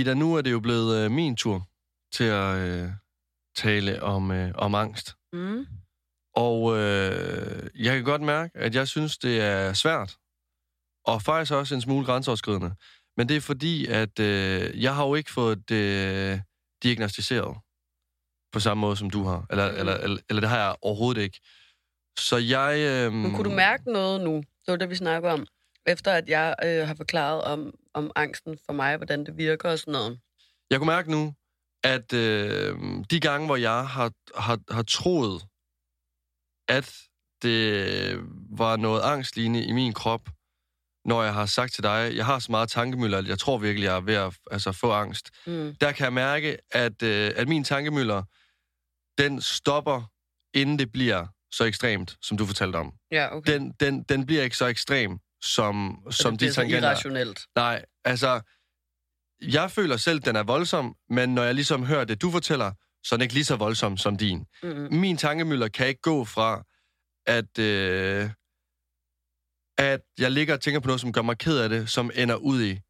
Ida, nu er det jo blevet øh, min tur til at øh, tale om, øh, om angst. Mm. Og øh, jeg kan godt mærke, at jeg synes, det er svært. Og faktisk også en smule grænseoverskridende. Men det er fordi, at øh, jeg har jo ikke fået det øh, diagnostiseret på samme måde, som du har. Eller, Mm. eller, eller, eller det har jeg overhovedet ikke. Så jeg... Øh, Men kunne du mærke noget nu? Det var det, vi snakker om. Efter at jeg øh, har forklaret om, om angsten for mig, hvordan det virker og sådan noget. Jeg kunne mærke nu, at øh, de gange, hvor jeg har, har, har troet, at det var noget angstlignende i min krop, når jeg har sagt til dig, jeg har så meget tankemøller, at jeg tror virkelig, jeg er ved at altså, få angst. Mm. Der kan jeg mærke, at, øh, at min tankemøller, den stopper, inden det bliver så ekstremt, som du fortalte om. Ja, okay. Den, den, den bliver ikke så ekstrem, som, Så som det de tangenter. irrationelt. Nej, altså, jeg føler selv, den er voldsom, men når jeg ligesom hører det, du fortæller, så er den ikke lige så voldsom som din. Mm. Min tankemøller kan ikke gå fra, at, øh, at jeg ligger og tænker på noget, som gør mig ked af det, som ender ud i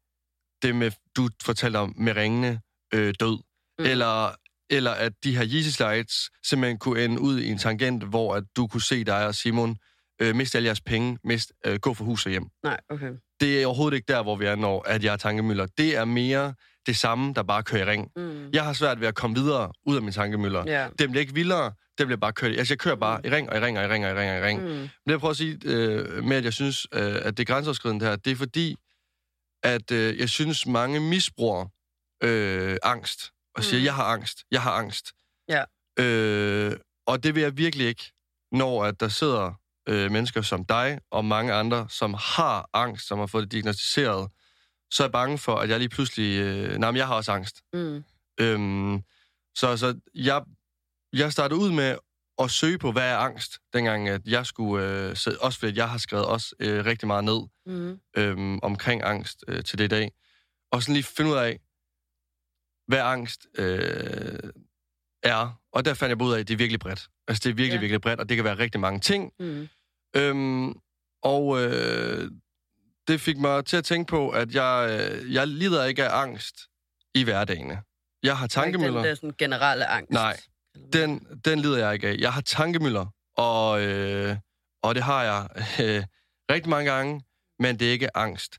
det, med, du fortalte om med ringende øh, død. Mm. Eller, eller at de her Yeezy Slides simpelthen kunne ende ud i en tangent, hvor at du kunne se dig og Simon øh, miste alle jeres penge, mist, øh, gå fra hus og hjem Nej, okay. det er overhovedet ikke der, hvor vi er, når at jeg er tankemøller. Det er mere det samme, der bare kører i ring. Mm. Jeg har svært ved at komme videre ud af min tankemøller. Ja. Den bliver ikke vildere, den bliver bare kørt. Altså, jeg kører bare i ring og i ring og i ring og i ring og i ring. Mm. Men det jeg prøver at sige øh, med, at jeg synes, øh, at det er grænseoverskridende her, det er fordi, at øh, jeg synes, mange misbruger øh, angst og siger, Mm. jeg har angst, jeg har angst. Ja. Øh, og det vil jeg virkelig ikke, når at der sidder øh, mennesker som dig og mange andre, som har angst, som har fået det diagnostiseret, så er jeg bange for, at jeg lige pludselig... Øh, nej, men jeg har også angst. Mm. Øhm, så så jeg, jeg startede ud med at søge på, hvad er angst, dengang at jeg skulle... Øh, så, også fordi jeg har skrevet også øh, rigtig meget ned Mm. øh, omkring angst øh, til det i dag. Og sådan lige finde ud af, hvad angst øh, er. Og der fandt jeg ud af, at det er virkelig bredt. Altså, det er virkelig, ja. virkelig bredt, og det kan være rigtig mange ting. Mm. Øhm, og øh, det fik mig til at tænke på, at jeg, øh, jeg lider ikke af angst i hverdagene. Jeg har tankemøller. Den der sådan generelle angst. Nej, Den, den lider jeg ikke af. Jeg har tankemøller, og, øh, og det har jeg øh, rigtig mange gange, men det er ikke angst.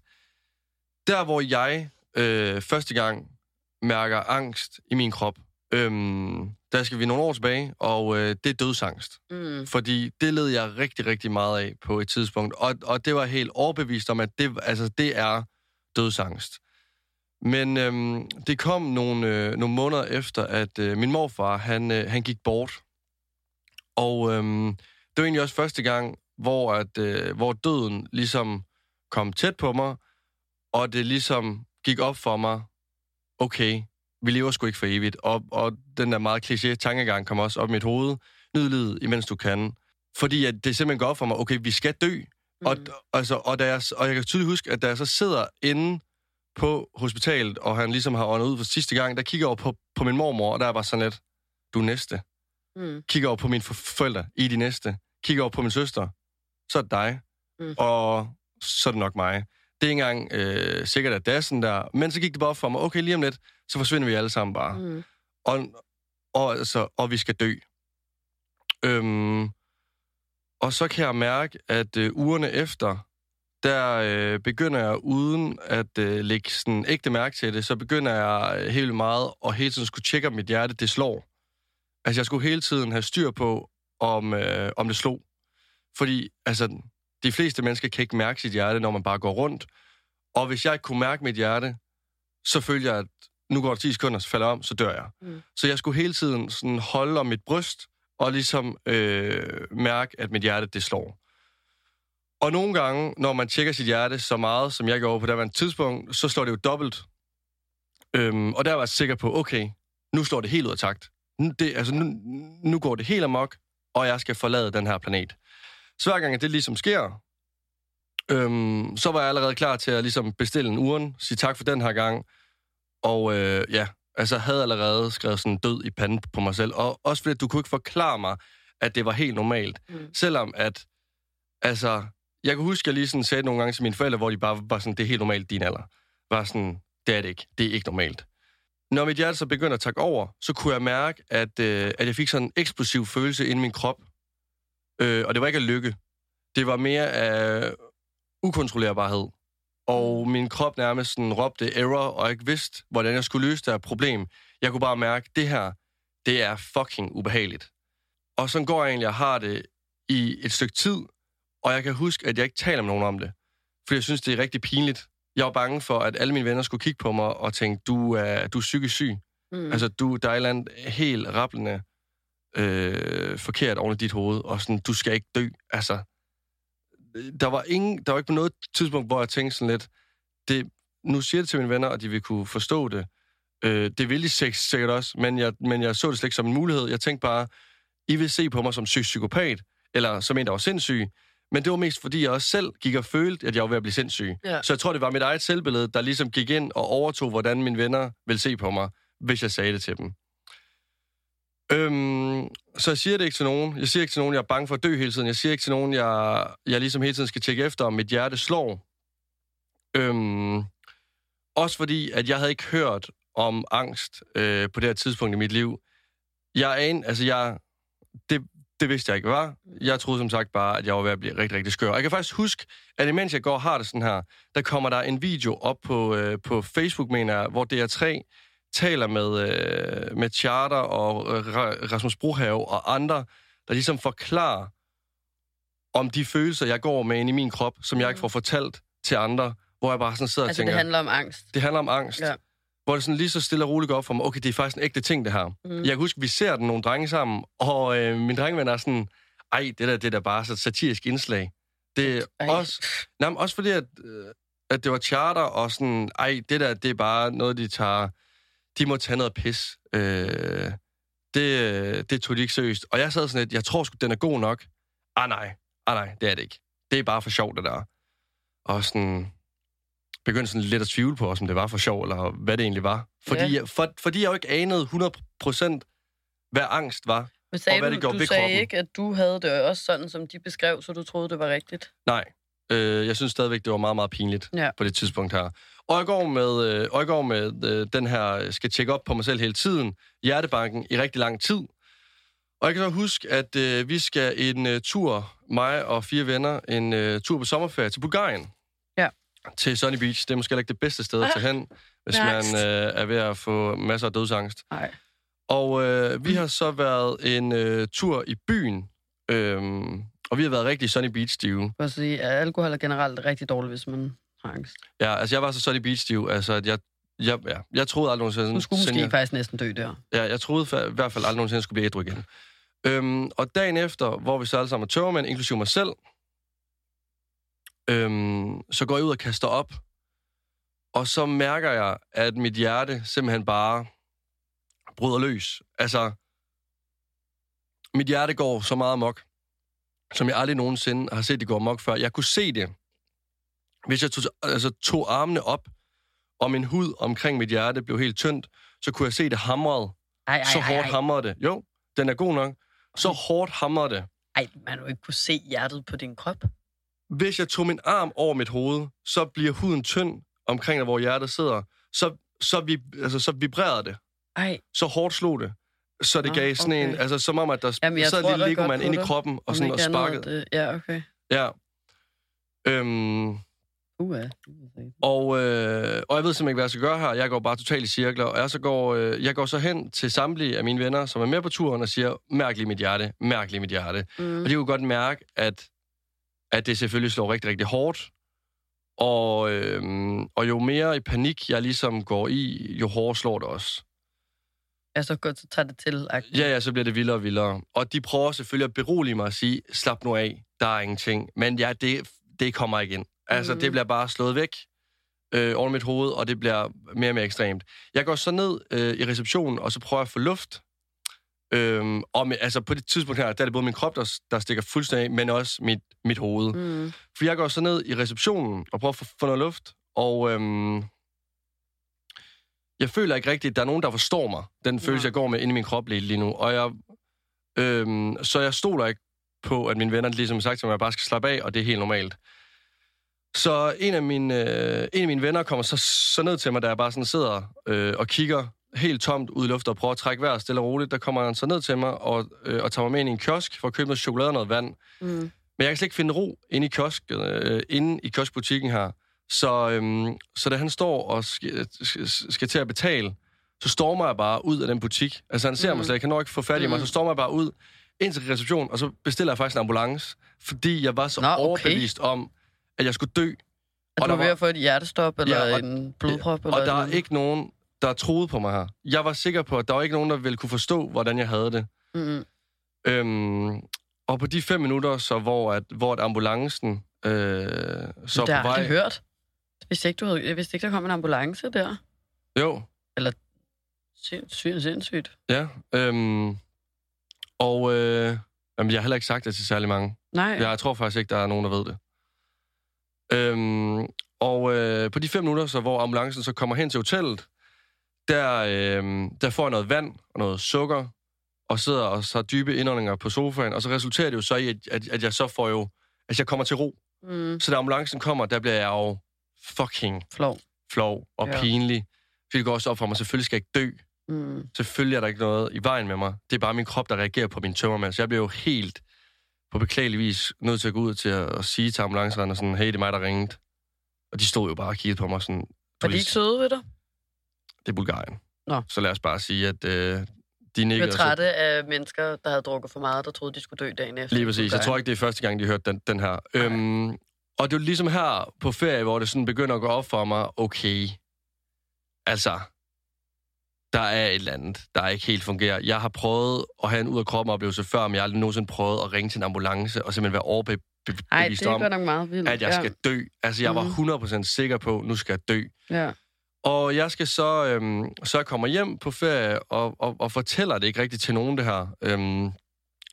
Der, hvor jeg øh, første gang mærker angst i min krop, øh, der skal vi nogle år tilbage, og øh, det er dødsangst. Mm. Fordi det led jeg rigtig, rigtig meget af på et tidspunkt. Og, og det var helt overbevist om, at det, altså, det er dødsangst. Men øhm, det kom nogle, øh, nogle måneder efter, at øh, min morfar, han, øh, han gik bort. Og øhm, det var egentlig også første gang, hvor, at, øh, hvor døden ligesom kom tæt på mig, og det ligesom gik op for mig, okay, vi lever sgu ikke for evigt. Og, og den der meget kliché tankegang kom også op i mit hoved. Nyd livet, imens du kan. Fordi at det simpelthen går op for mig, okay, vi skal dø. Mm. Og, altså, og, da jeg, og jeg kan tydeligt huske, at da jeg så sidder inde på hospitalet, og han ligesom har åndet ud for sidste gang, der kigger jeg over på, på min mormor, og der er bare sådan lidt, du er næste. Mm. Kigger over på mine for- forældre, I de næste. Kigger over på min søster, så er det dig. Mm. Og så er det nok mig. Det er ikke engang øh, sikkert, at det er sådan der. Men så gik det bare op for mig, okay, lige om lidt, så forsvinder vi alle sammen bare. Mm. Og, og, altså, og vi skal dø. Øhm, og så kan jeg mærke, at øh, ugerne efter, der øh, begynder jeg uden at øh, lægge sådan ægte mærke til det, så begynder jeg øh, helt meget at hele tiden skulle tjekke, om mit hjerte det slår. Altså jeg skulle hele tiden have styr på, om, øh, om det slog. Fordi altså, de fleste mennesker kan ikke mærke sit hjerte, når man bare går rundt. Og hvis jeg ikke kunne mærke mit hjerte, så følte jeg, at nu går der 10 sekunder, så falder jeg om, så dør jeg. Mm. Så jeg skulle hele tiden sådan holde om mit bryst, og ligesom øh, mærke, at mit hjerte det slår. Og nogle gange, når man tjekker sit hjerte så meget, som jeg gjorde på det tidspunkt, så slår det jo dobbelt. Øhm, og der var jeg sikker på, okay, nu slår det helt ud af takt. Nu, det, altså, nu, nu går det helt amok, og jeg skal forlade den her planet. Så hver gang at det ligesom sker, øhm, så var jeg allerede klar til at ligesom bestille en uren, sige tak for den her gang, og øh, ja, altså havde allerede skrevet sådan død i panden på mig selv. Og også fordi, du kunne ikke forklare mig, at det var helt normalt. Mm. Selvom at, altså, jeg kan huske, at jeg lige sådan sagde nogle gange til mine forældre, hvor de bare var sådan, det er helt normalt din alder. Var sådan, det er det ikke. Det er ikke normalt. når mit hjerte så begyndte at takke over, så kunne jeg mærke, at, øh, at jeg fik sådan en eksplosiv følelse inde i min krop. Øh, og det var ikke af lykke. Det var mere af ukontrollerbarhed. Og min krop nærmest sådan råbte error, og jeg ikke vidste, hvordan jeg skulle løse det her problem. Jeg kunne bare mærke, at det her, det er fucking ubehageligt. Og så går jeg egentlig og har det i et stykke tid, og jeg kan huske, at jeg ikke taler med nogen om det. For jeg synes, det er rigtig pinligt. Jeg var bange for, at alle mine venner skulle kigge på mig og tænke, du er, du er psykisk syg. Mm. Altså, du, der er et eller andet helt rappelende øh, forkert oven i dit hoved, og sådan, du skal ikke dø. Altså, der var, ingen, der var ikke på noget tidspunkt, hvor jeg tænkte sådan lidt, det, nu siger det til mine venner, og de vil kunne forstå det. Øh, det vil de sikkert også, men jeg, men jeg så det slet ikke som en mulighed. Jeg tænkte bare, I vil se på mig som syg psykopat, eller som en, der var sindssyg. Men det var mest, fordi jeg også selv gik og følte, at jeg var ved at blive sindssyg. Ja. Så jeg tror, det var mit eget selvbillede, der ligesom gik ind og overtog, hvordan mine venner vil se på mig, hvis jeg sagde det til dem. Øhm, så jeg siger det ikke til nogen. Jeg siger ikke til nogen, jeg er bange for at dø hele tiden. Jeg siger ikke til nogen, jeg, jeg ligesom hele tiden skal tjekke efter, om mit hjerte slår. Øhm, også fordi, at jeg havde ikke hørt om angst øh, på det her tidspunkt i mit liv. Jeg er en, altså jeg, det, det vidste jeg ikke var. Jeg troede som sagt bare, at jeg var ved at blive rigtig, rigtig skør. Og jeg kan faktisk huske, at imens jeg går og har det sådan her, der kommer der en video op på, øh, på Facebook, mener jeg, hvor DR3 taler med, øh, med Charter og øh, Rasmus Brohave og andre, der ligesom forklarer om de følelser, jeg går med ind i min krop, som jeg ikke mm. får fortalt til andre, hvor jeg bare sådan sidder altså, og tænker... det handler om angst? Det handler om angst. Ja. Hvor det sådan lige så stille og roligt går op for mig, okay, det er faktisk en ægte ting, det her. Mm. Jeg kan huske, vi ser den nogle drenge sammen, og øh, min drengeven er sådan, ej, det der, det der bare så satirisk indslag. Det er ej. også, nej, også fordi, at, øh, at det var charter, og sådan, ej, det der, det er bare noget, de tager de må tage noget pis. Øh, det, det tog de ikke seriøst. Og jeg sad sådan lidt, jeg tror sgu, den er god nok. Ah nej, ah nej, det er det ikke. Det er bare for sjovt, det der. Og sådan begyndte sådan lidt at tvivle på os, om det var for sjov, eller hvad det egentlig var. Fordi, ja. jeg, for, fordi jeg jo ikke anede 100% hvad angst var, Men sagde og hvad det gjorde du ved sagde kroppen. ikke, at du havde det også sådan, som de beskrev, så du troede, det var rigtigt? Nej, øh, jeg synes stadigvæk, det var meget, meget pinligt ja. på det tidspunkt her. Går med, øh, går med øh, den her, skal tjekke op på mig selv hele tiden, hjertebanken i rigtig lang tid. Og jeg kan så huske, at øh, vi skal en øh, tur, mig og fire venner, en øh, tur på sommerferie til Bulgarien. Ja. Til Sunny Beach. Det er måske ikke det bedste sted at tage hen, hvis man øh, er ved at få masser af dødsangst. Nej. Og øh, vi har så været en øh, tur i byen, øh, og vi har været rigtig Sunny Beach-stive. Jeg sige, at alkohol er generelt rigtig dårligt, hvis man angst. Ja, altså jeg var så Sunny Beach-stive, altså at jeg, jeg, ja, jeg troede aldrig nogensinde... Du skulle måske jeg, faktisk næsten dø der. Ja, jeg troede i hvert fald aldrig nogensinde, jeg skulle blive ædru igen. Øhm, og dagen efter, hvor vi så alle sammen er tørmænd, inklusive mig selv, øhm, så går jeg ud og kaster op, og så mærker jeg, at mit hjerte simpelthen bare bryder løs. Altså, mit hjerte går så meget amok, som jeg aldrig nogensinde har set det gå amok før. Jeg kunne se det, hvis jeg tog, altså, tog armene op, og min hud omkring mit hjerte blev helt tyndt, så kunne jeg se det hamrede. Ej, ej, så hårdt ej, ej. hamrede det. Jo, den er god nok. Så hårdt hamrede det. Ej, man jo ikke kunne se hjertet på din krop. Hvis jeg tog min arm over mit hoved, så bliver huden tynd omkring, hvor hjertet sidder. Så, så, vi, altså, så vibrerede det. Ej. Så hårdt slog det. Så det Nå, gav sådan okay. en, altså som om, at der Jamen, sad en lille legomand i kroppen og, sådan, og sparkede. Det, ja, okay. Ja. Øhm, Uh. Og, øh, og jeg ved simpelthen ikke, hvad jeg skal gøre her. Jeg går bare totalt i cirkler, og jeg, så går, øh, jeg går så hen til samtlige af mine venner, som er med på turen, og siger, mærk lige mit hjerte, mærk lige mit hjerte. Mm. Og de kunne godt mærke, at, at det selvfølgelig slår rigtig, rigtig hårdt. Og, øh, og jo mere i panik jeg ligesom går i, jo hårdere slår det også. Ja, så godt, så tager det til. -agtigt. Ja, ja, så bliver det vildere og vildere. Og de prøver selvfølgelig at berolige mig og sige, slap nu af, der er ingenting. Men ja, det, det kommer igen. Altså, Mhm. det bliver bare slået væk øh, over mit hoved, og det bliver mere og mere ekstremt. Jeg går så ned øh, i receptionen, og så prøver jeg at få luft. Øhm, og med, altså på det tidspunkt her, der er det både min krop, der, der stikker fuldstændig af, men også mit, mit hoved. Mm. For jeg går så ned i receptionen og prøver at få, få noget luft, og øhm, jeg føler ikke rigtigt, at der er nogen, der forstår mig, den følelse, Nej. jeg går med inde i min krop lige, lige nu. Og jeg, øhm, så jeg stoler ikke på, at mine venner ligesom sagt til mig, at jeg bare skal slappe af, og det er helt normalt. Så en af mine, øh, en af mine venner kommer så, så ned til mig, da jeg bare sådan sidder øh, og kigger helt tomt ud i luften og prøver at trække vejret stille og roligt. Der kommer han så ned til mig og, øh, og tager mig med ind i en kiosk for at købe noget chokolade og noget vand. Mm. Men jeg kan slet ikke finde ro inde i, kiosk, øh, inde i kioskbutikken her. Så, øhm, så da han står og skal, skal, skal til at betale, så stormer jeg bare ud af den butik. Altså han ser mm. mig slet ikke, han når ikke få fat i mig, Mm. så stormer jeg bare ud ind til receptionen, og så bestiller jeg faktisk en ambulance, fordi jeg var så Nå, okay. overbevist om, at jeg skulle dø. Er Og du der ved var- at få et hjertestop, eller Ja, og- en blodprop? eller Og der er noget? ikke nogen, der troede på mig her. Jeg var sikker på, at der var ikke nogen, der ville kunne forstå, hvordan jeg havde det. Mm. Øhm, og på de fem minutter, så hvor, at, hvor at ambulancen øh, så det på vej... aldrig hørt. Vidste ikke, du havde, vidste ikke, der kom en ambulance der. Jo, Sindssygt, sindssygt. ja. Øhm, og øh, jamen, jeg har heller ikke sagt det til særlig mange. Nej. Jeg tror faktisk ikke, der er nogen, der ved det. Øhm, og øh, på de fem minutter, så hvor ambulancen så kommer hen til hotellet, der, øh, der får jeg noget vand og noget sukker, og sidder og så dybe indåndinger på sofaen, og så resulterer det jo så i, at, at, at jeg så får jo, at jeg kommer til ro. Mm. Så da ambulancen kommer, der bliver jeg jo fucking Flov. flov og Ja. pinlig. Fordi det går også op for mig, selvfølgelig skal jeg ikke dø. Mm. Selvfølgelig er der ikke noget i vejen med mig. Det er bare min krop, der reagerer på min tømmermand. Så jeg bliver jo helt på beklagelig vis nødt til at gå ud til at, at sige til ambulanceredderne sådan, hey, det er mig, der ringede. Og de stod jo bare og kiggede på mig sådan, Var "Du de ikke søde ved dig? det er Bulgarien. Nå. Så lad os bare sige, at øh, de Jeg nikkede. var og så- trætte af mennesker, der havde drukket for meget, der troede, de skulle dø dagen efter. Lige præcis. Jeg tror ikke, det er første gang, de har hørt den, den her. Øhm, og det er jo ligesom her på ferie, hvor det sådan begynder at gå op for mig, okay, altså, der er et eller andet, der ikke helt fungerer. Jeg har prøvet at have en ud af kroppen oplevelse før, men jeg har aldrig nogensinde prøvet at ringe til en ambulance og simpelthen være Ej, overbevist det er om, nok meget vildt. at jeg skal dø. Altså, jeg var Mhm. 100% sikker på, nu skal jeg dø. Ja. ja. Og jeg skal så, øhm, så jeg kommer hjem på ferie og, og, og fortæller det ikke rigtigt til nogen, det her. Øhm,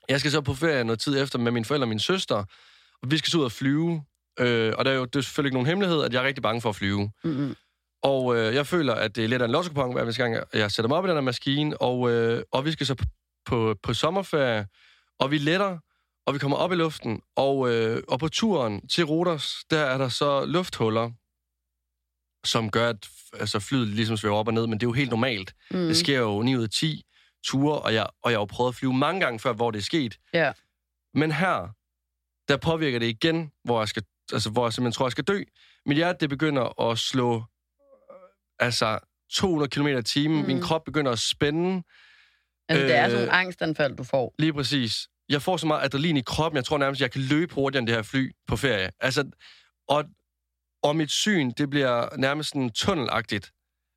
jeg skal så på ferie noget tid efter med mine forældre og min søster, og vi skal så ud og flyve. Øh, og der er jo det er selvfølgelig ikke nogen hemmelighed, at jeg er rigtig bange for at flyve. Mm-hmm. Og øh, jeg føler, at det er lidt af en lottokupon, hver gang jeg, sætter mig op i den her maskine, og, øh, og vi skal så på, på, på sommerferie, og vi letter, og vi kommer op i luften, og, øh, og på turen til Rodos, der er der så lufthuller, som gør, at altså, flyet ligesom svæver op og ned, men det er jo helt normalt. Mm. Det sker jo 9 ud af 10 ture, og jeg, og jeg har jo prøvet at flyve mange gange før, hvor det er sket. Ja. Men her, der påvirker det igen, hvor jeg, skal, altså, hvor jeg simpelthen tror, jeg skal dø. Mit hjerte, det begynder at slå altså 200 km i timen. Mm. Min krop begynder at spænde. Altså, det er sådan Øh, nogle angstanfald, du får. Lige præcis. Jeg får så meget adrenalin i kroppen, jeg tror nærmest, jeg kan løbe hurtigere end det her fly på ferie. Altså, og, og mit syn, det bliver nærmest sådan tunnelagtigt.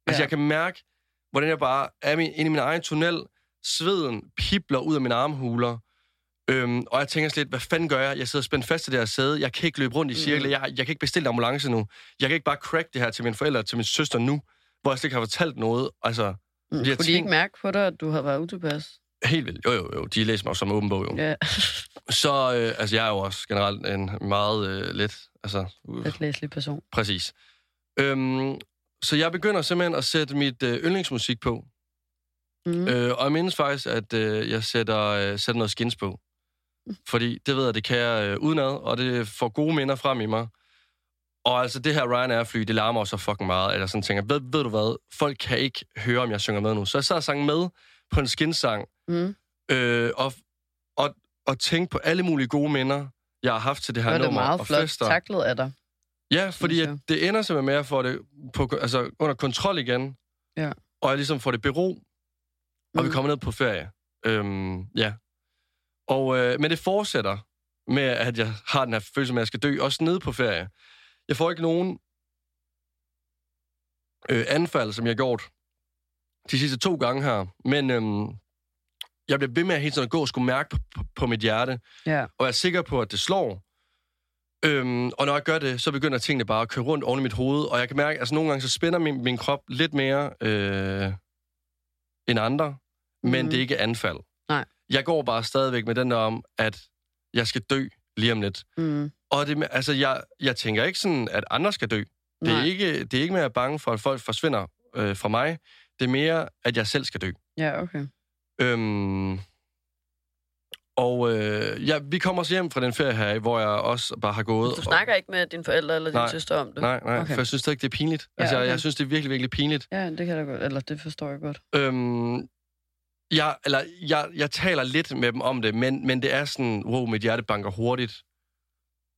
Altså, Ja. jeg kan mærke, hvordan jeg bare er min- inde i min egen tunnel. Sveden pipler ud af mine armhuler. Øhm, og jeg tænker slet, hvad fanden gør jeg? Jeg sidder spændt fast til det her sæde. Jeg kan ikke løbe rundt i cirkler. Mhm. Jeg, jeg kan ikke bestille en ambulance nu. Jeg kan ikke bare crack det her til mine forældre, til min søster nu, hvor jeg slet ikke har fortalt noget. Altså, Mm. Kunne de ikke mærke på dig, at du havde været utilpas? helt vildt. Jo, jo, jo. De læser mig som åben bog, jo. Ja, Så, øh, altså, jeg er jo også generelt en meget øh, let, altså, uh, lidt læselig person. præcis. Øhm, så jeg begynder simpelthen at sætte mit øh, yndlingsmusik på. Mm. Øh, og jeg mindes faktisk, at øh, jeg sætter, øh, sætter noget skins på. Fordi det ved jeg, det kan jeg øh, udenad, og det får gode minder frem i mig. Og altså, det her Ryanair-fly, det larmer også så fucking meget, at jeg sådan tænker, ved, ved du hvad, folk kan ikke høre, om jeg synger med nu. Så jeg sad og sang med på en skinsang, Mm. øh, og, og, og tænke på alle mulige gode minder, jeg har haft til det her Det var det nummer meget og flot fester. taklet af dig. Ja, fordi at det ender simpelthen med, at jeg får det på, altså, under kontrol igen. Ja. Og jeg ligesom får det bero, og vi Mm. kommer ned på ferie. Øhm, ja. Og, øh, men det fortsætter med, at jeg har den her følelse med, at jeg skal dø, også nede på ferie. Jeg får ikke nogen øh, anfald, som jeg har gjort de sidste to gange her. Men øhm, jeg bliver ved med at hele tiden at gå og skulle mærke på, på, på mit hjerte, Ja. og jeg er sikker på, at det slår. Øhm, og når jeg gør det, så begynder tingene bare at køre rundt oven i mit hoved, og jeg kan mærke, at altså, nogle gange så spænder min, min krop lidt mere øh, end andre, men Mhm. det er ikke anfald. Jeg går bare stadigvæk med den der om, at jeg skal dø lige om lidt. Mm. Og det, med- altså, jeg, jeg tænker ikke sådan, at andre skal dø. Det er, Nej. ikke, det er ikke mere at bange for, at folk forsvinder øh, fra mig. Det er mere, at jeg selv skal dø. Ja, okay. Øhm, Og øh, ja, vi kommer så hjem fra den ferie her, hvor jeg også bare har gået... Du snakker ikke med dine forældre eller din Nej. søster om det? Nej, nej, okay. For jeg synes ikke, det er pinligt. Ja, Altså, jeg, okay. jeg synes, det er virkelig, virkelig pinligt. Ja, det kan jeg da godt. Eller det forstår jeg godt. Øhm, jeg, eller, jeg, jeg taler lidt med dem om det, men, men det er sådan, wow, mit hjerte banker hurtigt.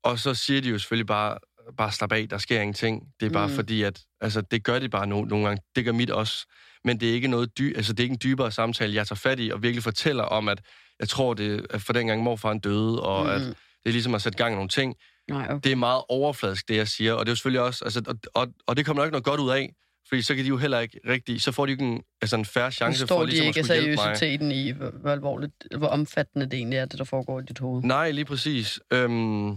Og så siger de jo selvfølgelig bare, bare slap af, der sker ingenting. Det er bare Mm. fordi, at altså, det gør de bare no, nogle gange. Det gør mit også. Men det er ikke noget dy, altså, det er ikke en dybere samtale, jeg tager fat i og virkelig fortæller om, at jeg tror, det er for dengang morfaren døde, og mm. at det er ligesom at sætte gang i nogle ting. Nej, okay. Det er meget overfladisk, det jeg siger, og det er jo selvfølgelig også, altså, og, og, og det kommer nok ikke noget godt ud af, fordi så kan de jo heller ikke rigtig, så får de jo ikke en, altså en færre chance for de ligesom ikke at skulle hjælpe mig. seriøsiteten i, hvor, hvor alvorligt, hvor omfattende det egentlig er, det der foregår i dit hoved? Nej, lige præcis. Øhm,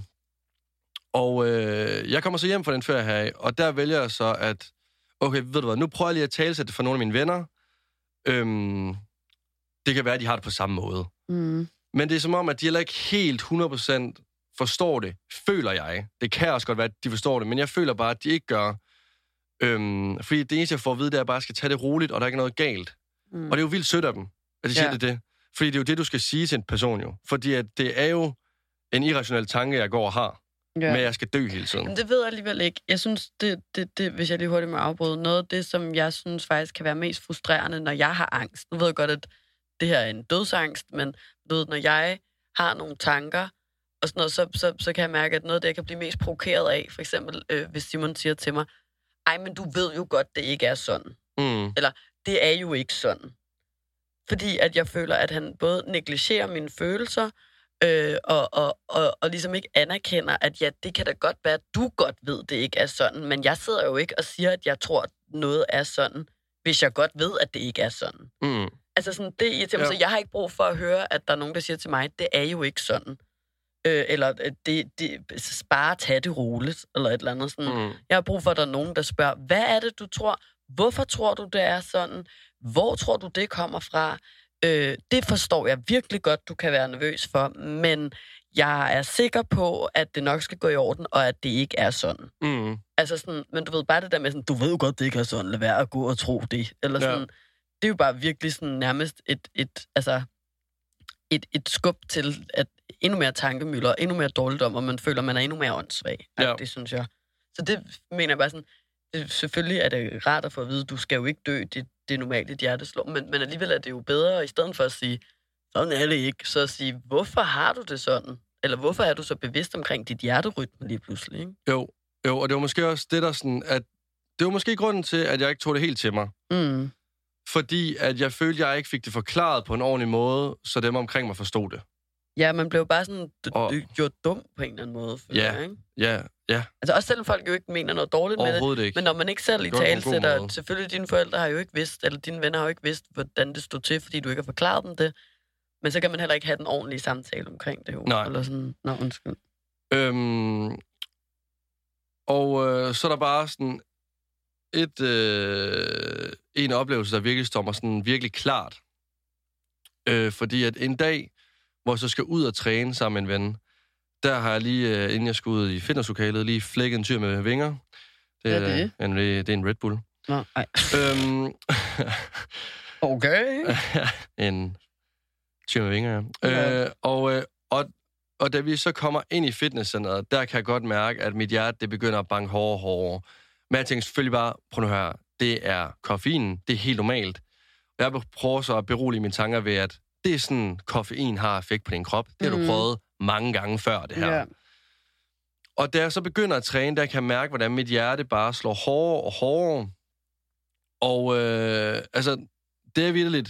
og øh, jeg kommer så hjem fra den ferie her, og der vælger jeg så, at okay, ved du hvad, nu prøver jeg lige at talsætte det for nogle af mine venner. Øhm, det kan være, at de har det på samme måde. Mm. Men det er som om, at de heller ikke helt 100% forstår det, føler jeg. Det kan også godt være, at de forstår det, men jeg føler bare, at de ikke gør. Øhm, fordi det eneste, jeg får at vide, det er, at jeg bare skal tage det roligt, og der er ikke noget galt. Mm. Og det er jo vildt sødt af dem, at de siger Ja. det, det. Fordi det er jo det, du skal sige til en person jo. Fordi at det er jo en irrationel tanke, jeg går og har, ja. med at jeg skal dø hele tiden. Men det ved jeg alligevel ikke. Jeg synes, det, det, det, hvis jeg lige hurtigt må afbryde, noget af det, som jeg synes faktisk kan være mest frustrerende, når jeg har angst. Nu ved jeg godt, at det her er en dødsangst, men du ved, når jeg har nogle tanker, og sådan noget, så, så, så kan jeg mærke, at noget af det, jeg kan blive mest provokeret af, for eksempel, øh, hvis Simon siger til mig, ej, men du ved jo godt, det ikke er sådan. Mm. Det er jo ikke sådan. Fordi at jeg føler, at han både negligerer mine følelser, øh, og, og, og, og ligesom ikke anerkender, at ja, det kan da godt være, at du godt ved, det ikke er sådan, men jeg sidder jo ikke og siger, at jeg tror, at noget er sådan, hvis jeg godt ved, at det ikke er sådan. Mm. Altså sådan, det irriterer mig, Ja. så jeg har ikke brug for at høre, at der er nogen, der siger til mig, det er jo ikke sådan. Øh, eller øh, det, det, bare tage det roligt, eller et eller andet sådan. Mm. Jeg har brug for, at der er nogen, der spørger, hvad er det, du tror? Hvorfor tror du, det er sådan? Hvor tror du, det kommer fra? Øh, det forstår jeg virkelig godt, du kan være nervøs for, men jeg er sikker på, at det nok skal gå i orden, og at det ikke er sådan. Mm. Altså sådan, men du ved bare det der med sådan, du ved jo godt, det ikke er sådan, lad være at gå og tro det. Eller Ja. sådan, det er jo bare virkelig sådan nærmest et, et, altså, et, et skub til at endnu mere tankemøller, endnu mere dårligdom, og man føler, man er endnu mere åndssvag. Ja. Ja. Det synes jeg. Så det mener jeg bare sådan, det, selvfølgelig er det rart at få at vide, du skal jo ikke dø, det, det er normalt, dit hjerte slår, men, men alligevel er det jo bedre, i stedet for at sige, sådan er det ikke, så at sige, hvorfor har du det sådan? Eller hvorfor er du så bevidst omkring dit hjerterytme lige pludselig? Ikke? Jo, jo, og det var måske også det, der sådan, at det var måske grunden til, at jeg ikke tog det helt til mig. Mm. Fordi at jeg følte, at jeg ikke fik det forklaret på en ordentlig måde, så dem omkring mig forstod det. Ja, man blev bare sådan Og- gjort dum på en eller anden måde. Ja. jeg, ikke? Ja, ja, Altså også selvom folk jo ikke mener noget dårligt med det. ikke. Men når man ikke selv i tale sætter, selvfølgelig dine forældre har jo ikke vidst, eller dine venner har jo ikke vidst, hvordan det stod til, fordi du ikke har forklaret dem det. Men så kan man heller ikke have den ordentlige samtale omkring det jo. Nej. Eller sådan, nå, undskyld. Øhm, og øh, så er der bare sådan et, øh, en oplevelse, der virkelig står mig sådan virkelig klart. Øh, fordi at en dag, hvor jeg så skal ud og træne sammen med en ven, der har jeg lige, øh, inden jeg skulle ud i fitnesslokalet, lige flækket en tyr med vinger. Hvad er øh, det? En, det er en Red Bull. Nå, ej. øhm, Okay. en tyr med vinger, ja. Ja. Øh, og, øh, og, og da vi så kommer ind i fitnesscenteret, der kan jeg godt mærke, at mit hjerte det begynder at banke hårdere og hårdere. Men jeg tænker selvfølgelig bare, prøv nu her, det er koffein, det er helt normalt. Jeg prøver så at berolige mine tanker ved, at det er sådan, koffein har effekt på din krop. Det har Mhm. du prøvet mange gange før, det her. Ja. Og da jeg så begynder at træne, der kan jeg mærke, hvordan mit hjerte bare slår hårdere og hårdere. Og øh, altså, det er virkelig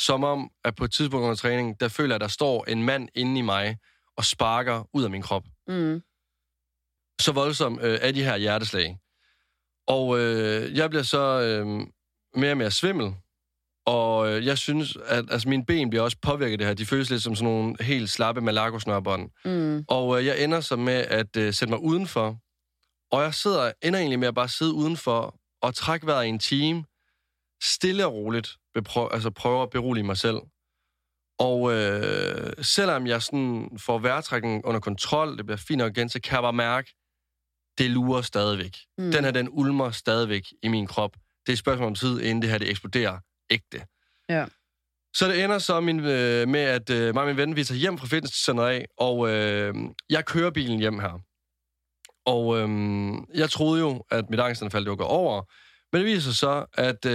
som om, at på et tidspunkt under træning, der føler jeg, at der står en mand inde i mig og sparker ud af min krop. Mm. Så voldsom øh, er de her hjerteslag. Og øh, jeg bliver så øh, mere og mere svimmel. Og øh, jeg synes, at altså, mine ben bliver også påvirket af det her. De føles lidt som sådan nogle helt slappe malakosnørbånd. Mm. Og øh, jeg ender så med at øh, sætte mig udenfor. Og jeg sidder, ender egentlig med at bare sidde udenfor og trække vejret i en time. Stille og roligt. Beprøv, altså prøver at berolige mig selv. Og øh, selvom jeg sådan får vejrtrækningen under kontrol, det bliver fint nok igen, så kan jeg bare mærke, det lurer stadigvæk. Mm. Den her, den ulmer stadigvæk i min krop. Det er et spørgsmål om tid, inden det her det eksploderer ægte. Ja. Så det ender så min, øh, med, at øh, mig og min ven, vi tager hjem fra fitnesscenteret af, og øh, jeg kører bilen hjem her. Og øh, jeg troede jo, at mit angstanfald det var gået over, men det viser sig så, at øh,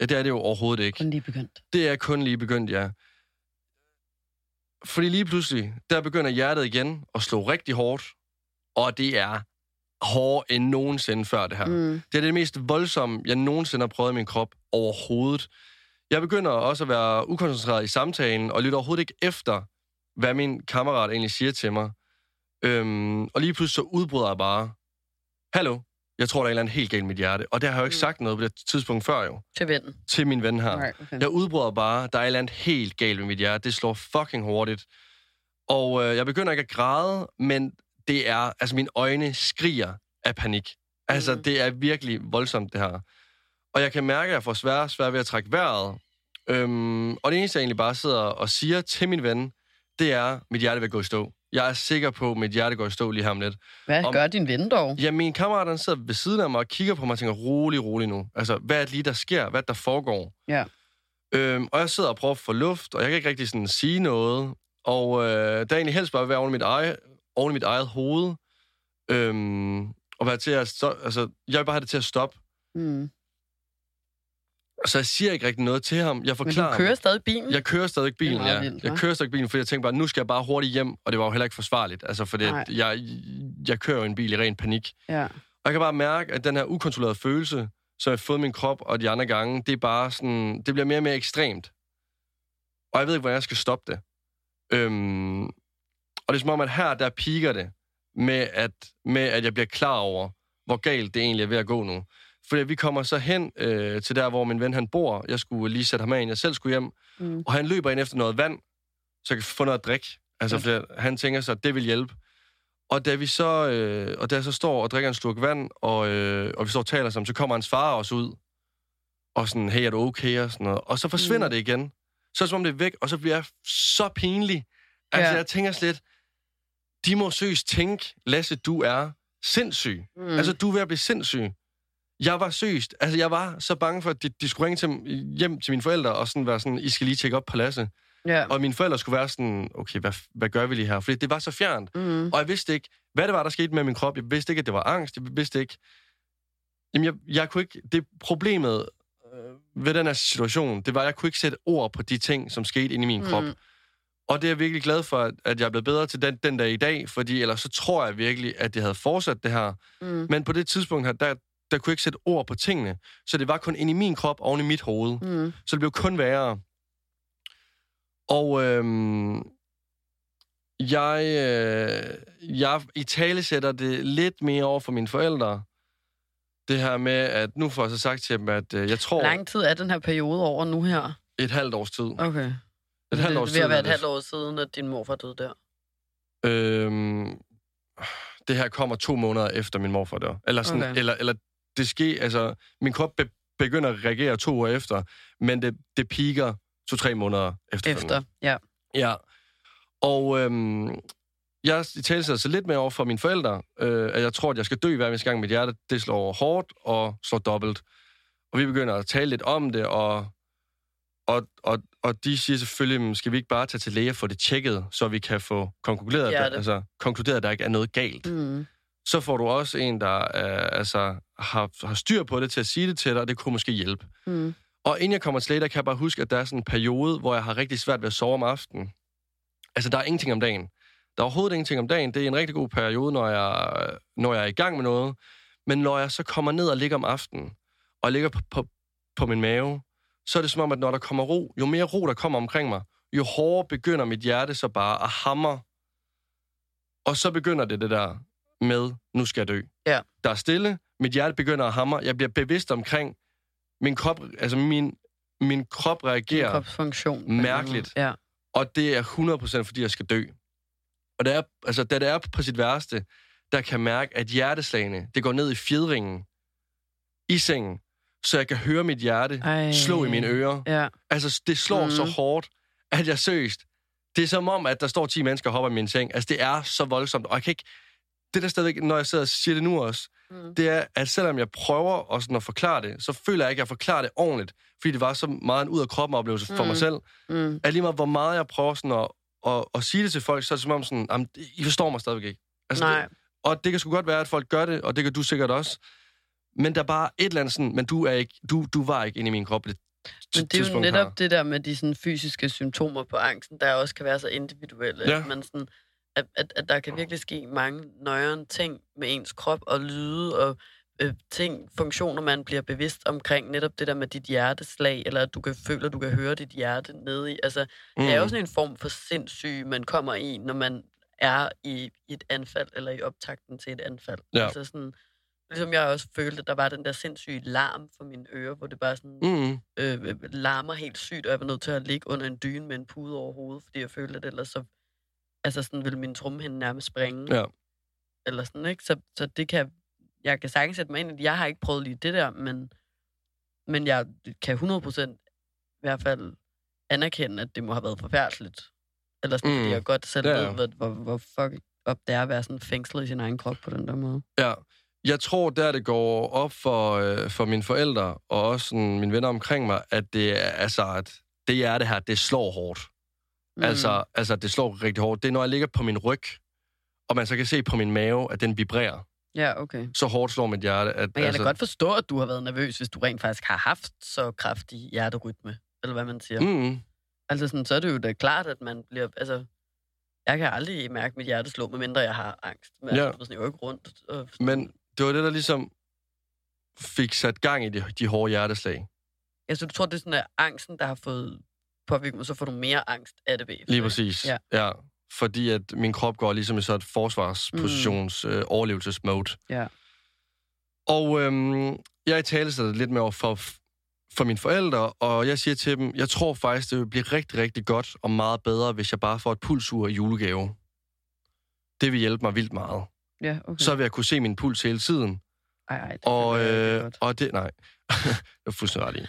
ja, det er det jo overhovedet ikke. Kun lige begyndt. Det er kun lige begyndt, ja. Fordi lige pludselig, der begynder hjertet igen at slå rigtig hårdt, og det er hårdere end nogensinde før det her. Mm. Det er det mest voldsomme, jeg nogensinde har prøvet i min krop overhovedet. Jeg begynder også at være ukoncentreret i samtalen, og lytter overhovedet ikke efter, hvad min kammerat egentlig siger til mig. Øhm, og lige pludselig så udbryder jeg bare, Hallo, jeg tror, der er et eller andet helt galt i mit hjerte. Og det har jeg jo ikke Mm. sagt noget på det tidspunkt før jo, Til vennen. til min ven her. Nej, okay. Jeg udbryder bare, der er et eller andet helt galt med mit hjerte. Det slår fucking hurtigt. Og øh, jeg begynder ikke at græde, men det er, altså mine øjne skriger af panik. Altså, Mhm. det er virkelig voldsomt, det her. Og jeg kan mærke, at jeg får svært svær ved at trække vejret. Øhm, og det eneste, jeg egentlig bare sidder og siger til min ven, det er, at mit hjerte vil gå i stå. Jeg er sikker på, at mit hjerte går i stå lige her om lidt. Hvad om- gør din ven dog? Ja, min kammerat han sidder ved siden af mig og kigger på mig og tænker, rolig, rolig nu. Altså, hvad er det lige, der sker? Hvad er der foregår? Ja. Øhm, og jeg sidder og prøver at få luft, og jeg kan ikke rigtig sådan sige noget. Og øh, der er egentlig helst bare at være oven i mit eget, oven i mit eget hoved. Øhm, og være til at stå, altså, jeg vil bare have det til at stoppe. Mm. Så jeg siger ikke rigtig noget til ham. Jeg Men forklarer du kører ham. stadig bilen? Jeg kører stadig bilen, ja. vildt, jeg kører stadig bilen, fordi jeg tænker bare, nu skal jeg bare hurtigt hjem, og det var jo heller ikke forsvarligt. Altså, for Nej. jeg, jeg kører jo en bil i ren panik. Ja. Og jeg kan bare mærke, at den her ukontrollerede følelse, som jeg har fået min krop og de andre gange, det er bare sådan, det bliver mere og mere ekstremt. Og jeg ved ikke, hvordan jeg skal stoppe det. Øhm, og det er som om, at her, der piker det med at, med, at jeg bliver klar over, hvor galt det egentlig er ved at gå nu. Fordi vi kommer så hen øh, til der, hvor min ven han bor. Jeg skulle lige sætte ham af, jeg selv skulle hjem. Mm. Og han løber ind efter noget vand, så jeg kan få noget at drikke. Altså, Ja. fordi han tænker sig, at det vil hjælpe. Og da vi så, øh, og da jeg så står og drikker en slurk vand, og, øh, og vi står og taler sammen, så kommer hans far også ud. Og sådan, hey, er du okay? Og, sådan noget. og så forsvinder Mm. det igen. Så er det som om det er væk, og så bliver jeg så pinlig. Altså, Ja. jeg tænker slet, de må søst tænke, Lasse, du er sindssyg. Mm. Mm. Altså, du er ved at blive sindssyg. Jeg var søst. Altså, jeg var så bange for, at de, de skulle ringe til, hjem til mine forældre og sådan være sådan, I skal lige tjekke op på Lasse. ja. Og mine forældre skulle være sådan, okay, hvad, hvad gør vi lige her? Fordi det var så fjernt. Mm. Og jeg vidste ikke, hvad det var, der skete med min krop. Jeg vidste ikke, at det var angst. Jeg vidste ikke... Jamen, jeg, jeg kunne ikke... Det problemet øh, ved den her situation, det var, at jeg kunne ikke sætte ord på de ting, som skete inde i min krop. Og det er jeg virkelig glad for, at- at jeg er blevet bedre til den, den dag i dag, fordi ellers så tror jeg virkelig, at det havde fortsat det her. Mm. Men på det tidspunkt her, der, der kunne jeg ikke sætte ord på tingene. Så det var kun inde i min krop, oven i mit hoved. Mm. Så det blev kun værre. Og øhm, jeg, øh, jeg i tale sætter det lidt mere over for mine forældre. Det her med, at nu får jeg så sagt til dem, at øh, jeg tror Hvor lang tid er den her periode over nu her? et halvt års tid. Okay. Et halvt det ved at være er et det. halvt år siden, at din morfar døde der. Øhm, det her kommer to måneder efter min morfar dør. Eller, sådan, okay. eller, eller det sker, altså, min krop be, begynder at reagere to år efter, men det, det piker to-tre måneder efter. Efter, ja. Ja. Og øhm, jeg i tale så lidt mere over for mine forældre, øh, at jeg tror, at jeg skal dø hver eneste gang mit hjerte, det slår hårdt og slår dobbelt. Og vi begynder at tale lidt om det, og, og, og, og de siger selvfølgelig, "Men skal vi ikke bare tage til læge og få det tjekket, så vi kan få konkluderet, at der, Hjerte. altså, konkluderet, at der ikke er noget galt. Mm. Så får du også en, der øh, altså, har, har styr på det til at sige det til dig, og det kunne måske hjælpe. Mm. Og inden jeg kommer til læge, der kan jeg bare huske, at der er sådan en periode, hvor jeg har rigtig svært ved at sove om aftenen. Altså, der er ingenting om dagen. Der er overhovedet ingenting om dagen. Det er en rigtig god periode, når jeg, når jeg er i gang med noget. Men når jeg så kommer ned og ligger om aftenen, og ligger på, på, på min mave, så er det som om, at når der kommer ro, jo mere ro, der kommer omkring mig, jo hårdere begynder mit hjerte så bare at hamre. Og så begynder det det der med, nu skal jeg dø. Ja. Der er stille, mit hjerte begynder at hamre, jeg bliver bevidst omkring, min krop, altså min, min krop reagerer, kropsfunktion. anden Mærkeligt. Ja. og det er 100% fordi, jeg skal dø. Og det er, altså, da det er på sit værste, der kan mærke, at hjerteslagene, det går ned i fjedringen i sengen, så jeg kan høre mit hjerte Ej. slå i mine ører. Ja. Altså, det slår mm. så Mhm. hårdt, at jeg søst. Det er som om, at der står 10 mennesker og hopper i min seng. Altså, det er så voldsomt, og jeg kan ikke... det der stadigvæk, når jeg sidder og siger det nu også, Mm. det er, at selvom jeg prøver også sådan at forklare det, så føler jeg ikke, at jeg forklarer det ordentligt, fordi det var så meget en ud af kroppen oplevelse for Mm. mig selv. Mm. At lige meget, hvor meget jeg prøver sådan at, at, at sige det til folk, så er det som om sådan, jamen, I forstår mig stadigvæk ikke. Altså, Nej. Det, og det kan sgu godt være, at folk gør det, og det kan du sikkert også. Men der er bare et eller andet sådan, men du, er ikke, du, du var ikke inde i min krop på det Men det er jo netop her. det der med de sådan, fysiske symptomer på angsten, der også kan være så individuelle. Ja. At, man sådan, at, at, at der kan virkelig ske mange nøjere ting med ens krop og lyde og øh, ting, funktioner, man bliver bevidst omkring. Netop det der med dit hjerteslag, eller at du kan føle, at du kan høre dit hjerte nede i. Altså, mm. det er jo sådan en form for sindssyg, man kommer i, når man er i, i et anfald, eller i optakten til et anfald. Ja. Altså sådan, ligesom jeg også følte, at der var den der sindssyge larm for mine ører, hvor det bare sådan Mm. øh, larmer helt sygt, og jeg var nødt til at ligge under en dyne med en pude over hovedet, fordi jeg følte, at ellers så altså sådan ville min trummehænde nærmest springe. Ja. Eller sådan, ikke? Så, så det kan, jeg kan sagtens sætte mig ind i det. Jeg har ikke prøvet lige det der, men, men jeg kan 100% i hvert fald anerkende, at det må have været forfærdeligt. Eller sådan, mm. Fordi jeg godt selv ja. ved, hvor, hvor, hvor fuck op det er at være sådan fængslet i sin egen krop på den der måde. Ja, jeg tror, der det går op for, øh, for mine forældre, og også sådan, mine venner omkring mig, at det er, altså, at det er det her, det slår hårdt. Mm. Altså, altså, det slår rigtig hårdt. Det er, når jeg ligger på min ryg, og man så kan se på min mave, at den vibrerer. Ja, okay. Så hårdt slår mit hjerte. At, Men jeg kan altså, godt forstå, at du har været nervøs, hvis du rent faktisk har haft så kraftig hjerterytme, eller hvad man siger. Mm. Altså sådan, så er det jo da klart, at man bliver... Altså, jeg kan aldrig mærke mit hjerte slå, medmindre jeg har angst. Men Ja. jeg jo ikke rundt. Og, men det var det, der ligesom fik sat gang i de, de hårde hjerteslag. Altså, du tror, det er sådan, at angsten, der har fået påvirket mig, så får du mere angst af det bagefter, Lige præcis. Ja. ja. Fordi at min krop går ligesom i sådan et forsvarspositions mm. øh, overlevelsesmode. Ja. Og øhm, jeg taler det lidt med over for, for mine forældre, og jeg siger til dem, jeg tror faktisk, det vil blive rigtig, rigtig godt og meget bedre, hvis jeg bare får et pulsur i julegave. Det vil hjælpe mig vildt meget. Ja, okay. Så vil jeg kunne se min puls hele tiden. Ej, ej, det Og, jeg øh, godt. og det, nej, det er fuldstændig ret i.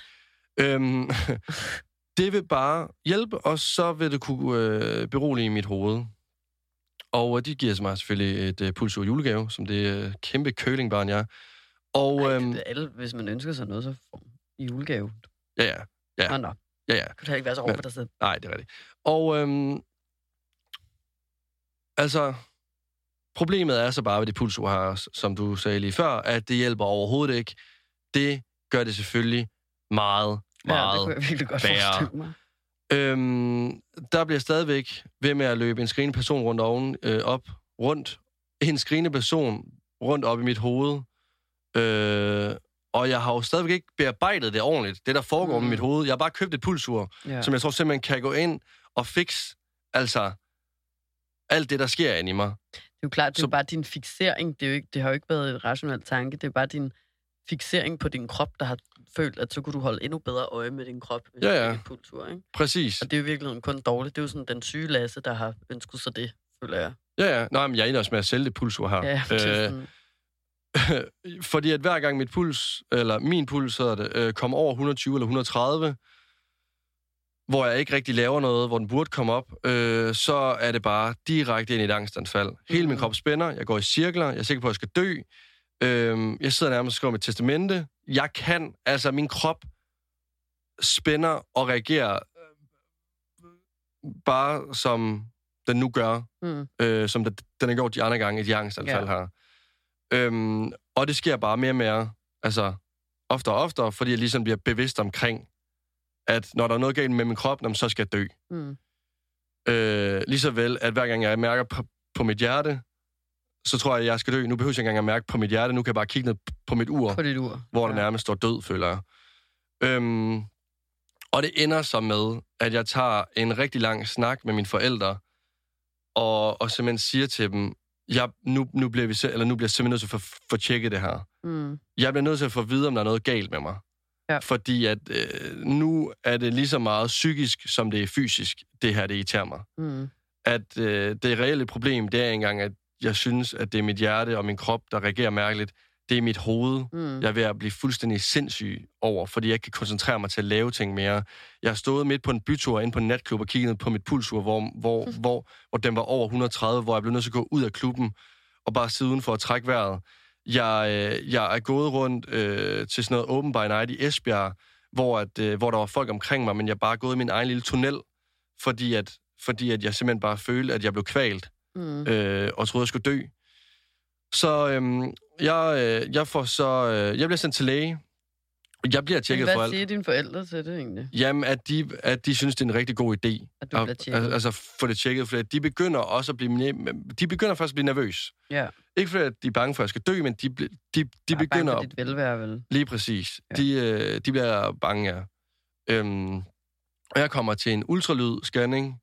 Øhm, det vil bare hjælpe, og så vil det kunne øh, berolige mit hoved. Og øh, de giver mig selvfølgelig et øh, pulsur julegave, som det øh, kæmpe kølingbarn, jeg er. Og Ej, øhm, det, alle, hvis man ønsker sig noget, så får julegave. ja, ja, Ja. Nå, nå. ja, ja. Du kan ikke være så over dig selv. Nej, det er rigtigt. Og øhm, altså, problemet er så bare ved det pulsur som du sagde lige før, at det hjælper overhovedet ikke. Det gør det selvfølgelig meget, Ja, det meget kunne jeg virkelig godt værre. mig. Øhm, der bliver stadigvæk ved med at løbe en skrigende person rundt oven, øh, op, rundt. En skrigende person rundt op i mit hoved. Øh, og jeg har jo stadigvæk ikke bearbejdet det ordentligt, det der foregår mm. Med mit hoved. Jeg har bare købt et pulsur, ja. som jeg tror simpelthen kan gå ind og fix, altså, alt det, der sker inde i mig. Det er jo klart, det er Så- jo bare din fixering. Det, er jo ikke, det har jo ikke været et rationelt tanke. Det er bare din fixering på din krop, der har følt, at så kunne du holde endnu bedre øje med din krop, hvis Ja, du ja. et pulsur, ikke? Præcis. Og det er jo i virkeligheden kun dårligt. Det er jo sådan den syge Lasse, der har ønsket sig det, føler jeg. Ja, ja. Nej, men jeg er inde også med at sælge det pulsur her. Ja, er sådan, fordi at hver gang mit puls, eller min puls hedder det, øh, kommer over 120 eller 130, hvor jeg ikke rigtig laver noget, hvor den burde komme op, øh, så er det bare direkte ind i et angstanfald. Hele min Mhm. krop spænder, jeg går i cirkler, jeg er sikker på, at jeg skal dø. Øh, jeg sidder nærmest og skriver mit testamente. Jeg kan, altså min krop spænder og reagerer øh, bare som den nu gør mm, øh, som den, den har gjort de andre gange i de angstanfald Ja. her. Øhm, og det sker bare mere og mere, altså oftere og oftere, fordi jeg ligesom bliver bevidst omkring, at når der er noget galt med min krop, så skal jeg dø. mm, Øh, lige så vel, at hver gang jeg mærker på, på mit hjerte, så tror jeg, at jeg skal dø. Nu behøver jeg ikke engang at mærke på mit hjerte, nu kan jeg bare kigge ned på mit ur, på dit ur. hvor der Ja. nærmest står død, føler jeg. Øhm, og det ender så med, at jeg tager en rigtig lang snak med mine forældre, og, og simpelthen siger til dem, jeg, nu, nu, bliver vi, eller nu bliver jeg simpelthen nødt til at få, få tjekket det her. Mm, Jeg bliver nødt til at få at vide, om der er noget galt med mig. Ja. Fordi at øh, nu er det lige så meget psykisk, som det er fysisk, det her, det irriterer mig. mm, At øh, det reelle problem, det er engang, at jeg synes, at det er mit hjerte og min krop, der reagerer mærkeligt. Det er mit hoved, mm. jeg er ved at blive fuldstændig sindssyg over, fordi jeg ikke kan koncentrere mig til at lave ting mere. Jeg har stået midt på en bytur inde på en natklub og kigget på mit pulsur, hvor, hvor, hvor, hvor den var over 130, hvor jeg blev nødt til at gå ud af klubben og bare sidde uden for at trække vejret. Jeg, øh, jeg er gået rundt øh, til sådan noget Open by Night i Esbjerg, hvor, at, øh, hvor der var folk omkring mig, men jeg bare gået i min egen lille tunnel, fordi at, fordi at jeg simpelthen bare følte, at jeg blev kvalt, Mm. øh, og troede, jeg skulle dø. Så øhm, jeg, øh, jeg får så... Øh, jeg bliver sendt til læge. Jeg bliver tjekket for Hvad alt. siger dine forældre til det egentlig? Jamen, at de, at de synes, det er en rigtig god idé. At du bliver tjekket? Al- altså, få det tjekket, for de begynder også at blive... De begynder først at blive nervøs. Ja. Ikke fordi, at de er bange for, at jeg skal dø, men de, de, de er begynder... bange for dit velvære, vel? Lige præcis. Ja. Ja. De, øh, de bliver bange, ja. Øhm, og jeg kommer til en ultralyd-scanning.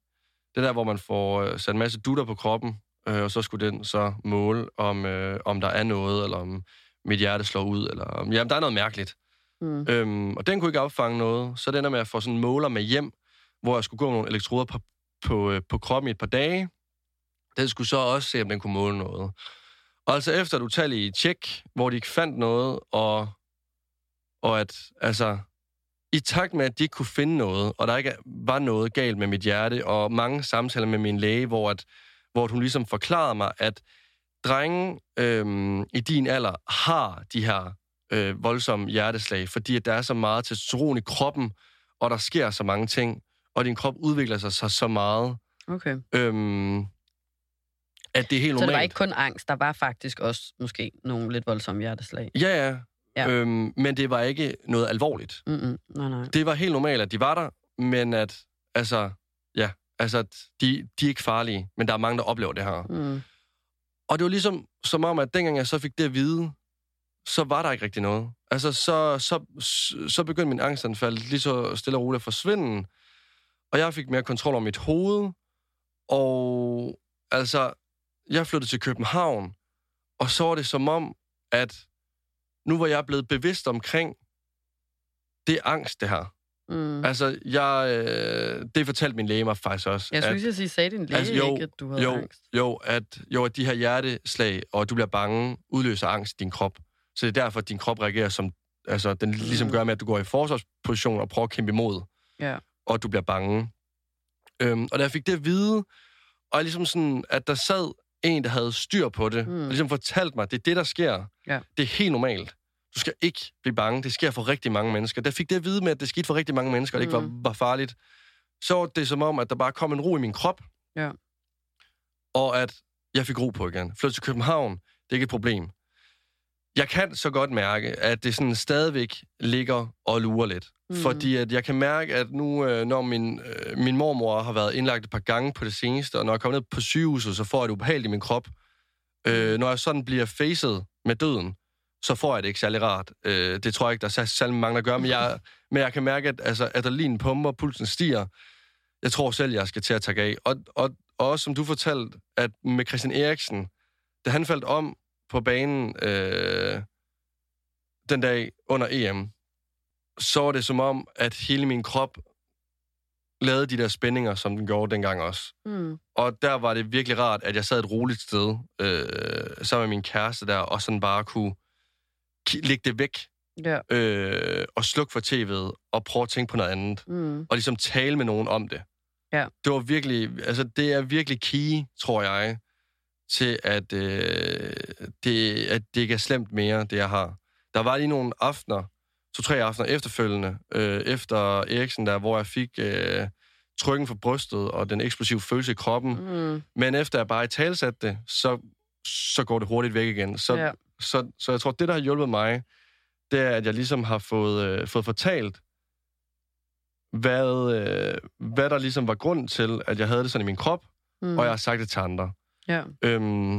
Det er der, hvor man får øh, sat en masse dutter på kroppen, øh, og så skulle den så måle, om, øh, om der er noget, eller om mit hjerte slår ud, eller om... Jamen, der er noget mærkeligt. Mm. Øhm, og den kunne ikke opfange noget, så det ender med at få sådan en måler med hjem, hvor jeg skulle gå med nogle elektroder på, på, øh, på kroppen i et par dage. Den skulle så også se, om den kunne måle noget. Og altså efter et utallige tjek, hvor de ikke fandt noget, og, og at, altså, i takt med, at de ikke kunne finde noget, og der ikke var noget galt med mit hjerte, og mange samtaler med min læge, hvor, at, hvor hun ligesom forklarede mig, at drenge øhm, i din alder har de her øh, voldsomme hjerteslag, fordi at der er så meget testosteron i kroppen, og der sker så mange ting, og din krop udvikler sig så, så meget, Okay. øhm, at det er helt Så det var normalt. ikke kun angst, der var faktisk også måske nogle lidt voldsomme hjerteslag. Ja, ja. Ja. Øhm, men det var ikke noget alvorligt. Mm-mm. Nej, nej. Det var helt normalt, at de var der, men at, altså, ja, altså, at de, de er ikke farlige, men der er mange, der oplever det her. Mm. Og det var ligesom som om, at dengang jeg så fik det at vide, så var der ikke rigtig noget. Altså, så, så, så begyndte min angstanfald lige så stille og roligt at forsvinde. Og jeg fik mere kontrol over mit hoved. Og altså, jeg flyttede til København. Og så var det som om, at nu var jeg blevet bevidst omkring det er angst, det her. Mm. Altså, jeg, øh, det fortalte min læge mig faktisk også. Jeg at- skulle lige sige, sagde din læge Altså, jo, ikke, at du havde jo, angst? Jo, at, jo, at de her hjerteslag, og du bliver bange, udløser angst i din krop. Så det er derfor, at din krop reagerer som... Altså, den ligesom Mm. gør med, at du går i forsvarsposition og prøver at kæmpe imod, Ja. og du bliver bange. Øhm, og da jeg fik det at vide, og ligesom sådan, at der sad en, der havde styr på det, Mm. mm. og ligesom fortalte mig, det er det, der sker. Ja. Det er helt normalt. Du skal ikke blive bange. Det sker for rigtig mange mennesker. Jeg fik det at vide med, at det skete for rigtig mange mennesker, og det ikke var, Mm. var farligt, så var det som om, at der bare kom en ro i min krop. Ja. Og at jeg fik ro på igen. Flytte til København, det er ikke et problem. Jeg kan så godt mærke, at det sådan stadigvæk ligger og lurer lidt. Mm. Fordi at jeg kan mærke, at nu, øh, når min, øh, min mormor har været indlagt et par gange på det seneste, og når jeg kommer ned på sygehuset, så får jeg det ubehageligt i min krop. Øh, når jeg sådan bliver facet med døden, så får jeg det ikke særlig rart. Øh, det tror jeg ikke, der er særlig mange, der gør, men jeg, men jeg kan mærke, at altså, adrenalinen pumper, pulsen stiger. Jeg tror selv, jeg skal til at tage af. Og, og, og også som du fortalte, at med Christian Eriksen, da han faldt om på banen øh, den dag under EM, så var det som om, at hele min krop lavede de der spændinger, som den gjorde dengang også. Mm. Og der var det virkelig rart, at jeg sad et roligt sted øh, sammen med min kæreste der, og sådan bare kunne lægge det væk Ja. øh, og slukke for tv'et og prøve at tænke på noget andet. Mm. Og ligesom tale med nogen om det. Ja. Det var virkelig, altså det er virkelig key, tror jeg, til at, øh, det, at det ikke er slemt mere, det jeg har. Der var lige nogle aftener, to-tre aftener efterfølgende, øh, efter Eriksen der, hvor jeg fik øh, trykken for brystet og den eksplosive følelse i kroppen. Mm. Men efter jeg bare i talsatte det, så, så går det hurtigt væk igen. Så, Ja. så, så jeg tror, det, der har hjulpet mig, det er, at jeg ligesom har fået, øh, fået fortalt, hvad, øh, hvad der ligesom var grund til, at jeg havde det sådan i min krop, mm. og jeg har sagt det til andre. Ja. Øhm,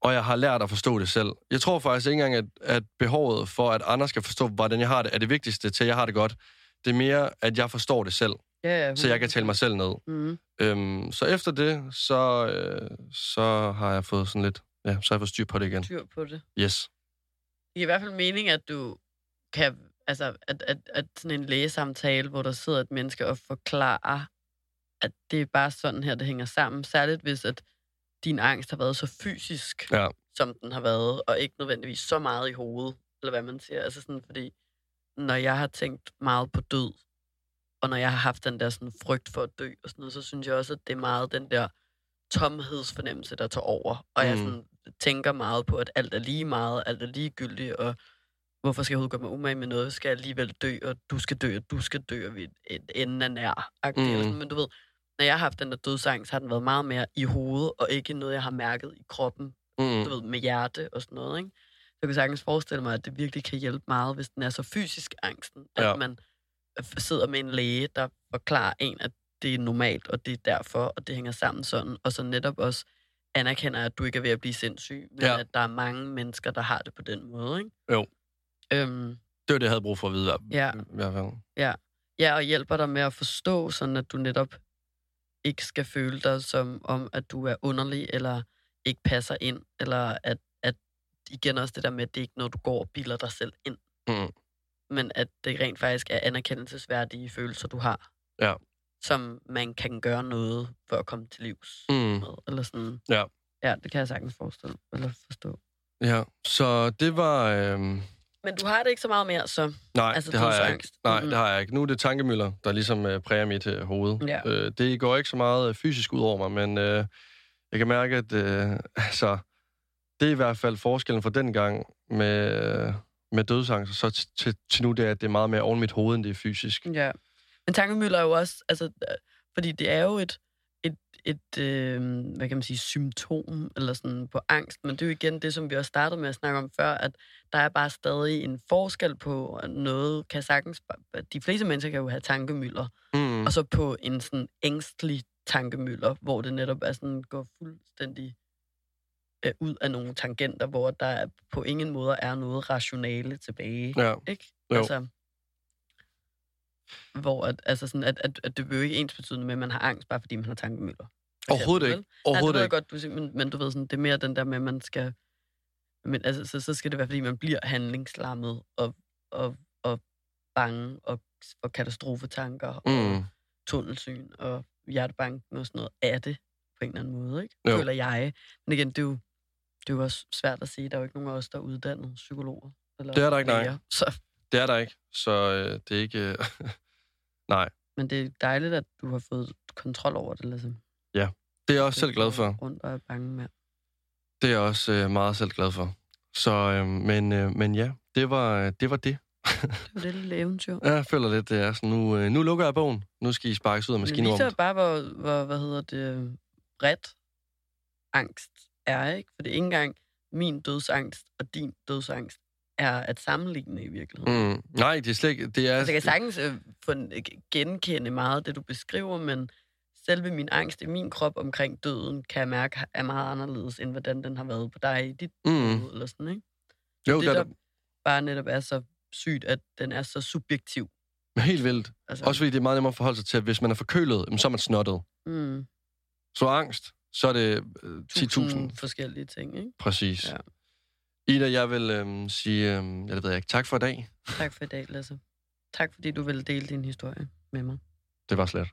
og jeg har lært at forstå det selv. Jeg tror faktisk ikke engang, at, at behovet for, at andre skal forstå, hvordan jeg har det, er det vigtigste til, at jeg har det godt. Det er mere, at jeg forstår det selv, Ja, ja, så jeg kan tale mig selv ned. Mm. Øhm, så efter det, så, øh, så har jeg fået sådan lidt, ja, så har jeg fået styr på det igen. Styr på det. Yes. Det er i hvert fald mening, at du kan, altså, at, at, at sådan en lægesamtale, hvor der sidder et menneske og forklarer, at det er bare sådan her, det hænger sammen. Særligt hvis, at din angst har været så fysisk, Ja. som den har været, og ikke nødvendigvis så meget i hovedet, eller hvad man siger. Altså sådan, fordi når jeg har tænkt meget på død, og når jeg har haft den der sådan frygt for at dø og sådan noget, så synes jeg også, at det er meget den der tomhedsfornemmelse, der tager over. Og mm. jeg sådan, tænker meget på, at alt er lige meget, alt er ligegyldigt, og hvorfor skal jeg overhovedet gøre mig umage med noget? Skal jeg alligevel dø, og du skal dø, og du skal dø, og vi enden er nær. Mm. Sådan. Men du ved, når jeg har haft den der dødsangst, har den været meget mere i hovedet, og ikke noget, jeg har mærket i kroppen, Mm. du ved, med hjerte og sådan noget, ikke? Så jeg kan sagtens forestille mig, at det virkelig kan hjælpe meget, hvis den er så fysisk angsten, at Ja. man f- sidder med en læge, der forklarer en, at det er normalt, og det er derfor, og det hænger sammen sådan, og så netop også anerkender, at du ikke er ved at blive sindssyg, men Ja. ja. at der er mange mennesker, der har det på den måde, ikke? Jo. Øhm, Det var det, jeg havde brug for at vide. Ja. I hvert fald. ja, og hjælper dig med at forstå, sådan at du netop ikke skal føle dig som om, at du er underlig, eller ikke passer ind, eller at, at igen også det der med, at det er ikke noget, du går og bilder dig selv ind. Mm. Men at det rent faktisk er anerkendelsesværdige følelser, du har. Ja. Som man kan gøre noget for at komme til livs Mm. med. Eller sådan. Ja. Ja, det kan jeg sagtens forestille eller forstå. Ja, så det var... Øhm... Men du har det ikke så meget mere, så... Nej, Altså, det har jeg ikke. Nej, Mhm. det har jeg ikke. Nu er det tankemøller, der ligesom øh, præger mit øh, hoved. Ja. Øh, det går ikke så meget øh, fysisk ud over mig, men øh, jeg kan mærke, at øh, altså, det er i hvert fald forskellen fra den gang med, øh, med dødsangst, så t- til, til nu, det er, at det er meget mere oven mit hoved, end det er fysisk. Ja. Men tankemøller er jo også... Altså, øh, fordi det er jo et, et, et øh, hvad kan man sige, symptom eller sådan på angst. Men det er jo igen det, som vi også startede med at snakke om før, at der er bare stadig en forskel på at noget, kan sagtens... De fleste mennesker kan jo have tankemøller, Mm. og så på en sådan ængstelig tankemøller, hvor det netop er sådan, går fuldstændig øh, ud af nogle tangenter, hvor der er, på ingen måde er noget rationale tilbage. Ja, Ikke? Jo. Altså, hvor at, altså sådan, at, at, at det vil jo ikke ens betydende med, at man har angst, bare fordi man har tankemøller. overhovedet ikke. Overhovedet Nej, det ved jeg godt, du men, men du ved sådan, det er mere den der med, at man skal... Men altså, så, så skal det være, fordi man bliver handlingslammet og, og, og bange og for katastrofetanker og Mm. tunnelsyn og hjertebanken og sådan noget af det på en eller anden måde, ikke? Jo. Føler jeg. Men igen, det er, jo, det er jo også svært at sige. Der er jo ikke nogen af os, der er uddannede psykologer. Eller Det er der ikke, nej. Så, Det er der ikke, så øh, det er ikke... Øh, nej, men det er dejligt, at du har fået kontrol over det, ligesom. det er jeg også selv glad for. Rundt og er bange med. Det er jeg også øh, meget selv glad for. Så, øh, men, øh, men ja, det var det. Var det. Det var det lille eventyr. Ja, Jeg føler lidt, det er sådan, nu, øh, nu lukker jeg bogen. Nu skal I sparkes ud af Men det maskinrummet. viser bare, hvor, hvor, hvad hedder det, bredt angst er, ikke? For det er ikke engang min dødsangst og din dødsangst er at sammenligne i virkeligheden. Mm, nej, det er slet ikke... Det er, Altså, jeg kan sagtens øh, øh, genkende meget af det, du beskriver, men selve min angst i min krop omkring døden, kan jeg mærke, er meget anderledes, end hvordan den har været på dig i dit mm, hoved, eller sådan, ikke? jo, det, er der da bare netop er så sygt, at den er så subjektiv. helt vildt. Altså, Også fordi det er meget nemmere at forholde sig til, at hvis man er forkølet, så er man snottet. mm, Så angst, så er det øh, 10.000. tusind forskellige ting, ikke? Præcis. Ja. Ida, jeg vil øh, sige, øh, ja, det ved jeg ikke, tak for i dag. Tak for i dag, Lasse. Tak fordi du ville dele din historie med mig. Det var slet.